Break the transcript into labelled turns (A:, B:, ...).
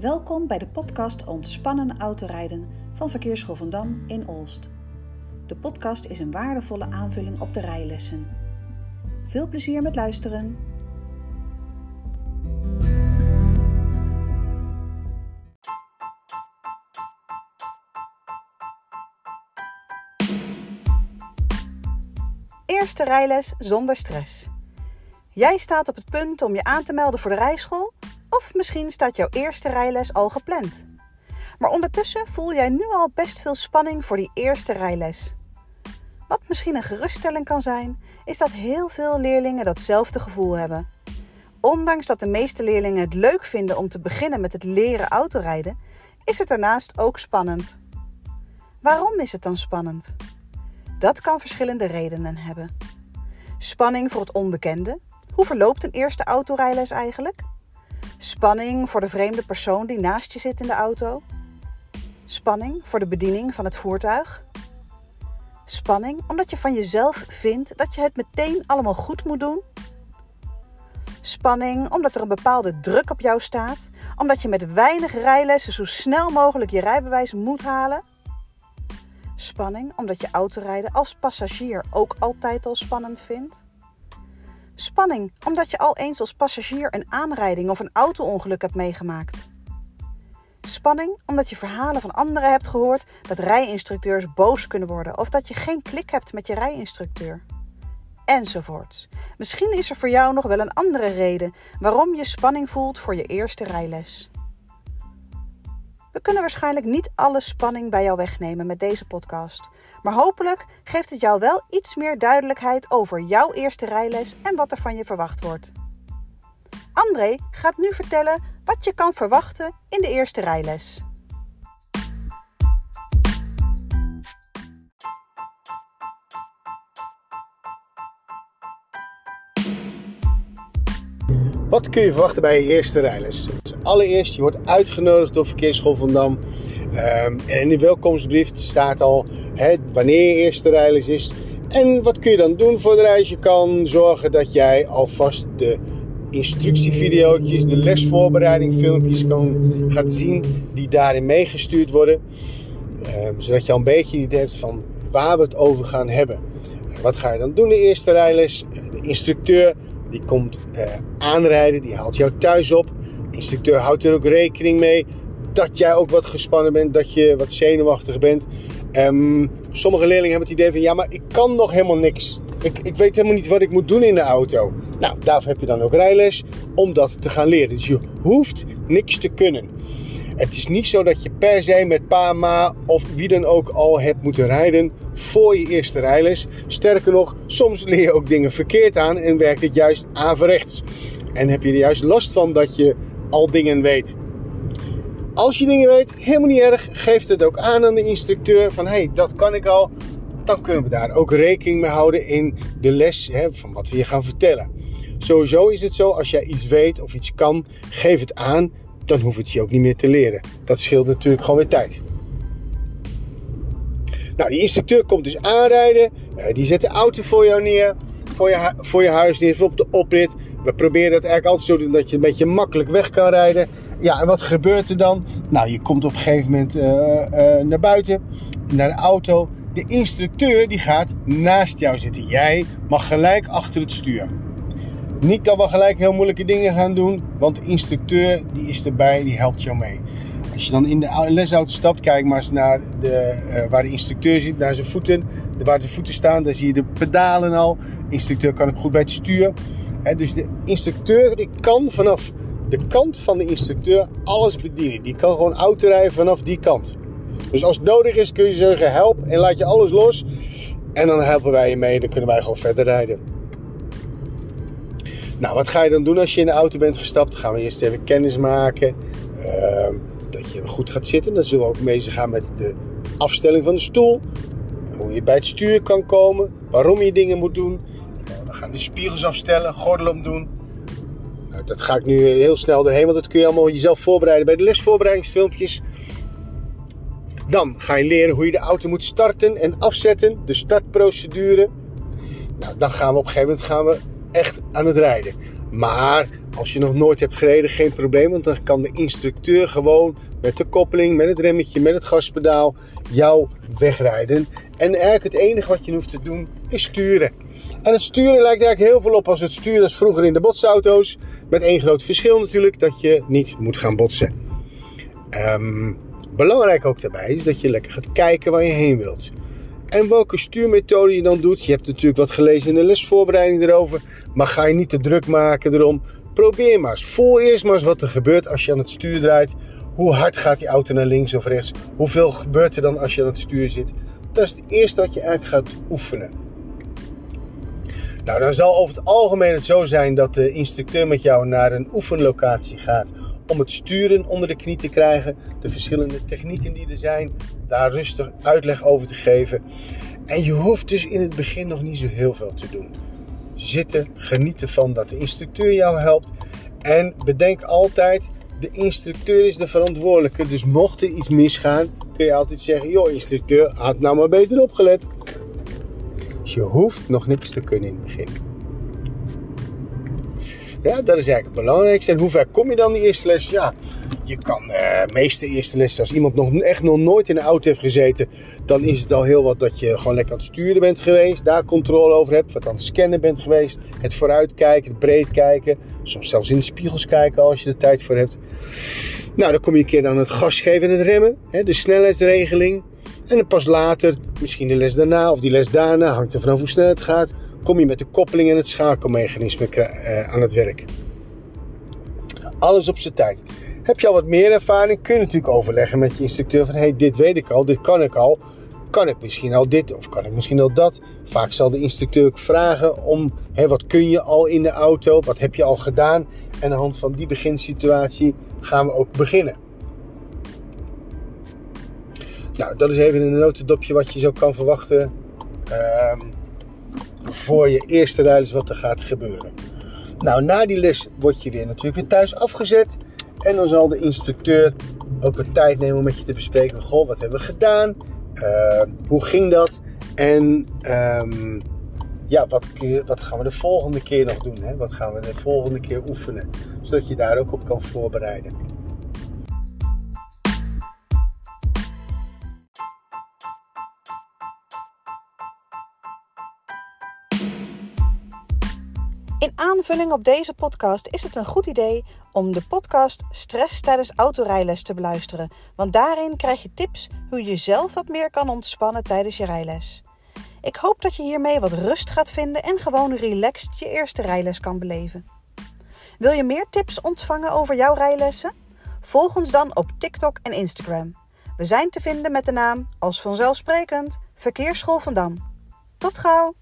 A: Welkom bij de podcast Ontspannen autorijden van Verkeersschool van Dam in Olst. De podcast is een waardevolle aanvulling op de rijlessen. Veel plezier met luisteren. Eerste rijles zonder stress. Jij staat op het punt om je aan te melden voor de rijschool of misschien staat jouw eerste rijles al gepland. Maar ondertussen voel jij nu al best veel spanning voor die eerste rijles. Wat misschien een geruststelling kan zijn, is dat heel veel leerlingen datzelfde gevoel hebben. Ondanks dat de meeste leerlingen het leuk vinden om te beginnen met het leren autorijden, is het daarnaast ook spannend. Waarom is het dan spannend? Dat kan verschillende redenen hebben. Spanning voor het onbekende. Hoe verloopt een eerste autorijles eigenlijk? Spanning voor de vreemde persoon die naast je zit in de auto. Spanning voor de bediening van het voertuig. Spanning omdat je van jezelf vindt dat je het meteen allemaal goed moet doen. Spanning omdat er een bepaalde druk op jou staat, omdat je met weinig rijlessen zo snel mogelijk je rijbewijs moet halen. Spanning omdat je autorijden als passagier ook altijd al spannend vindt. Spanning omdat je al eens als passagier een aanrijding of een auto-ongeluk hebt meegemaakt. Spanning omdat je verhalen van anderen hebt gehoord dat rijinstructeurs boos kunnen worden of dat je geen klik hebt met je rijinstructeur. Enzovoorts. Misschien is er voor jou nog wel een andere reden waarom je spanning voelt voor je eerste rijles. We kunnen waarschijnlijk niet alle spanning bij jou wegnemen met deze podcast. Maar hopelijk geeft het jou wel iets meer duidelijkheid over jouw eerste rijles en wat er van je verwacht wordt. André gaat nu vertellen wat je kan verwachten in de eerste rijles.
B: Wat kun je verwachten bij je eerste rijles? Dus allereerst, je wordt uitgenodigd door Verkeersschool van Dam. Um, en in de welkomstbrief staat al hè, wanneer je eerste rijles is. En wat kun je dan doen voor de reis? Je kan zorgen dat jij alvast de instructievideo's, de lesvoorbereiding filmpjes kan gaan zien die daarin meegestuurd worden. Um, zodat je al een beetje een idee hebt van waar we het over gaan hebben. Wat ga je dan doen de eerste rijles? De instructeur die komt uh, aanrijden, die haalt jou thuis op. De instructeur houdt er ook rekening mee dat jij ook wat gespannen bent, dat je wat zenuwachtig bent. Um, sommige leerlingen hebben het idee van ja, maar ik kan nog helemaal niks. Ik, ik weet helemaal niet wat ik moet doen in de auto. Nou, daarvoor heb je dan ook rijles om dat te gaan leren. Dus je hoeft niks te kunnen. Het is niet zo dat je per se met pa, ma of wie dan ook al hebt moeten rijden voor je eerste rijles. Sterker nog, soms leer je ook dingen verkeerd aan en werkt het juist averechts. En heb je er juist last van dat je al dingen weet. Als je dingen weet, helemaal niet erg. Geef het ook aan aan de instructeur van hey, dat kan ik al. Dan kunnen we daar ook rekening mee houden in de les hè, van wat we je gaan vertellen. Sowieso is het zo, als jij iets weet of iets kan, geef het aan. Dan hoeft het je ook niet meer te leren. Dat scheelt natuurlijk gewoon weer tijd. Nou, die instructeur komt dus aanrijden. Uh, die zet de auto voor jou neer. Voor je, voor je huis neer, op de oprit. We proberen het eigenlijk altijd zo te doen dat je een beetje makkelijk weg kan rijden. Ja, en wat gebeurt er dan? Nou, je komt op een gegeven moment uh, uh, naar buiten, naar de auto. De instructeur die gaat naast jou zitten. Jij mag gelijk achter het stuur. Niet dat we gelijk heel moeilijke dingen gaan doen, want de instructeur die is erbij, die helpt jou mee. Als je dan in de lesauto stapt, kijk maar eens naar de, uh, waar de instructeur zit, naar zijn voeten. Waar de voeten staan, daar zie je de pedalen al. De instructeur kan ook goed bij het stuur. Dus de instructeur die kan vanaf de kant van de instructeur alles bedienen. Die kan gewoon autorijden vanaf die kant. Dus als het nodig is kun je zeggen help en laat je alles los. En dan helpen wij je mee dan kunnen wij gewoon verder rijden. Nou, wat ga je dan doen als je in de auto bent gestapt? Dan gaan we eerst even kennis maken. Uh, dat je goed gaat zitten. Dan zullen we ook bezig gaan met de afstelling van de stoel. Hoe je bij het stuur kan komen. Waarom je dingen moet doen. We gaan de spiegels afstellen, gordel omdoen. Nou, dat ga ik nu heel snel doorheen, want dat kun je allemaal jezelf voorbereiden bij de lesvoorbereidingsfilmpjes. Dan ga je leren hoe je de auto moet starten en afzetten, de startprocedure. Nou, dan gaan we op een gegeven moment gaan we echt aan het rijden. Maar als je nog nooit hebt gereden, geen probleem. Want dan kan de instructeur gewoon met de koppeling, met het remmetje, met het gaspedaal jou wegrijden. En eigenlijk het enige wat je hoeft te doen is sturen. En het sturen lijkt eigenlijk heel veel op als het sturen als vroeger in de botsauto's. Met één groot verschil natuurlijk, dat je niet moet gaan botsen. Ehm, belangrijk ook daarbij is dat je lekker gaat kijken waar je heen wilt. En welke stuurmethode je dan doet. Je hebt natuurlijk wat gelezen in de lesvoorbereiding erover. Maar ga je niet te druk maken erom. Probeer maar eens. Voel eerst maar eens wat er gebeurt als je aan het stuur draait. Hoe hard gaat die auto naar links of rechts? Hoeveel gebeurt er dan als je aan het stuur zit? Dat is het eerste wat je eigenlijk gaat oefenen. Nou, dan zal over het algemeen het zo zijn dat de instructeur met jou naar een oefenlocatie gaat om het sturen onder de knie te krijgen, de verschillende technieken die er zijn, daar rustig uitleg over te geven. En je hoeft dus in het begin nog niet zo heel veel te doen. Zitten, genieten van dat de instructeur jou helpt. En bedenk altijd, de instructeur is de verantwoordelijke. Dus mocht er iets misgaan, kun je altijd zeggen: Joh, instructeur, had nou maar beter opgelet. Dus je hoeft nog niks te kunnen in het begin. Ja, dat is eigenlijk het belangrijkste. En hoe ver kom je dan die eerste les? Ja, je kan uh, meeste eerste les, als iemand nog echt nog nooit in een auto heeft gezeten, dan is het al heel wat dat je gewoon lekker aan het sturen bent geweest, daar controle over hebt, wat aan het scannen bent geweest, het vooruitkijken, het breed kijken, soms zelfs in de spiegels kijken als je er tijd voor hebt. Nou, dan kom je een keer aan het gas geven en het remmen, hè, de snelheidsregeling. En dan pas later, misschien de les daarna of die les daarna, hangt er vanaf hoe snel het gaat, kom je met de koppeling en het schakelmechanisme uh, aan het werk. Alles op zijn tijd. Heb je al wat meer ervaring, kun je natuurlijk overleggen met je instructeur van hey, dit weet ik al, dit kan ik al. Kan ik misschien al dit of kan ik misschien al dat? Vaak zal de instructeur vragen om hey, wat kun je al in de auto, wat heb je al gedaan? En aan de hand van die beginsituatie gaan we ook beginnen. Nou, dat is even een notendopje wat je zo kan verwachten uh, voor je eerste rijles wat er gaat gebeuren. Nou, na die les word je weer natuurlijk weer thuis afgezet. En dan zal de instructeur ook wat tijd nemen om met je te bespreken. Goh, wat hebben we gedaan? Uh, hoe ging dat? En um, ja, wat, wat, gaan we de volgende keer nog doen? Hè? Wat gaan we de volgende keer oefenen? Zodat je daar ook op kan voorbereiden.
A: In aanvulling op deze podcast is het een goed idee om de podcast Stress tijdens autorijles te beluisteren, want daarin krijg je tips hoe je zelf wat meer kan ontspannen tijdens je rijles. Ik hoop dat je hiermee wat rust gaat vinden en gewoon relaxed je eerste rijles kan beleven. Wil je meer tips ontvangen over jouw rijlessen? Volg ons dan op TikTok en Instagram. We zijn te vinden met de naam als vanzelfsprekend Verkeersschool van Dam. Tot gauw!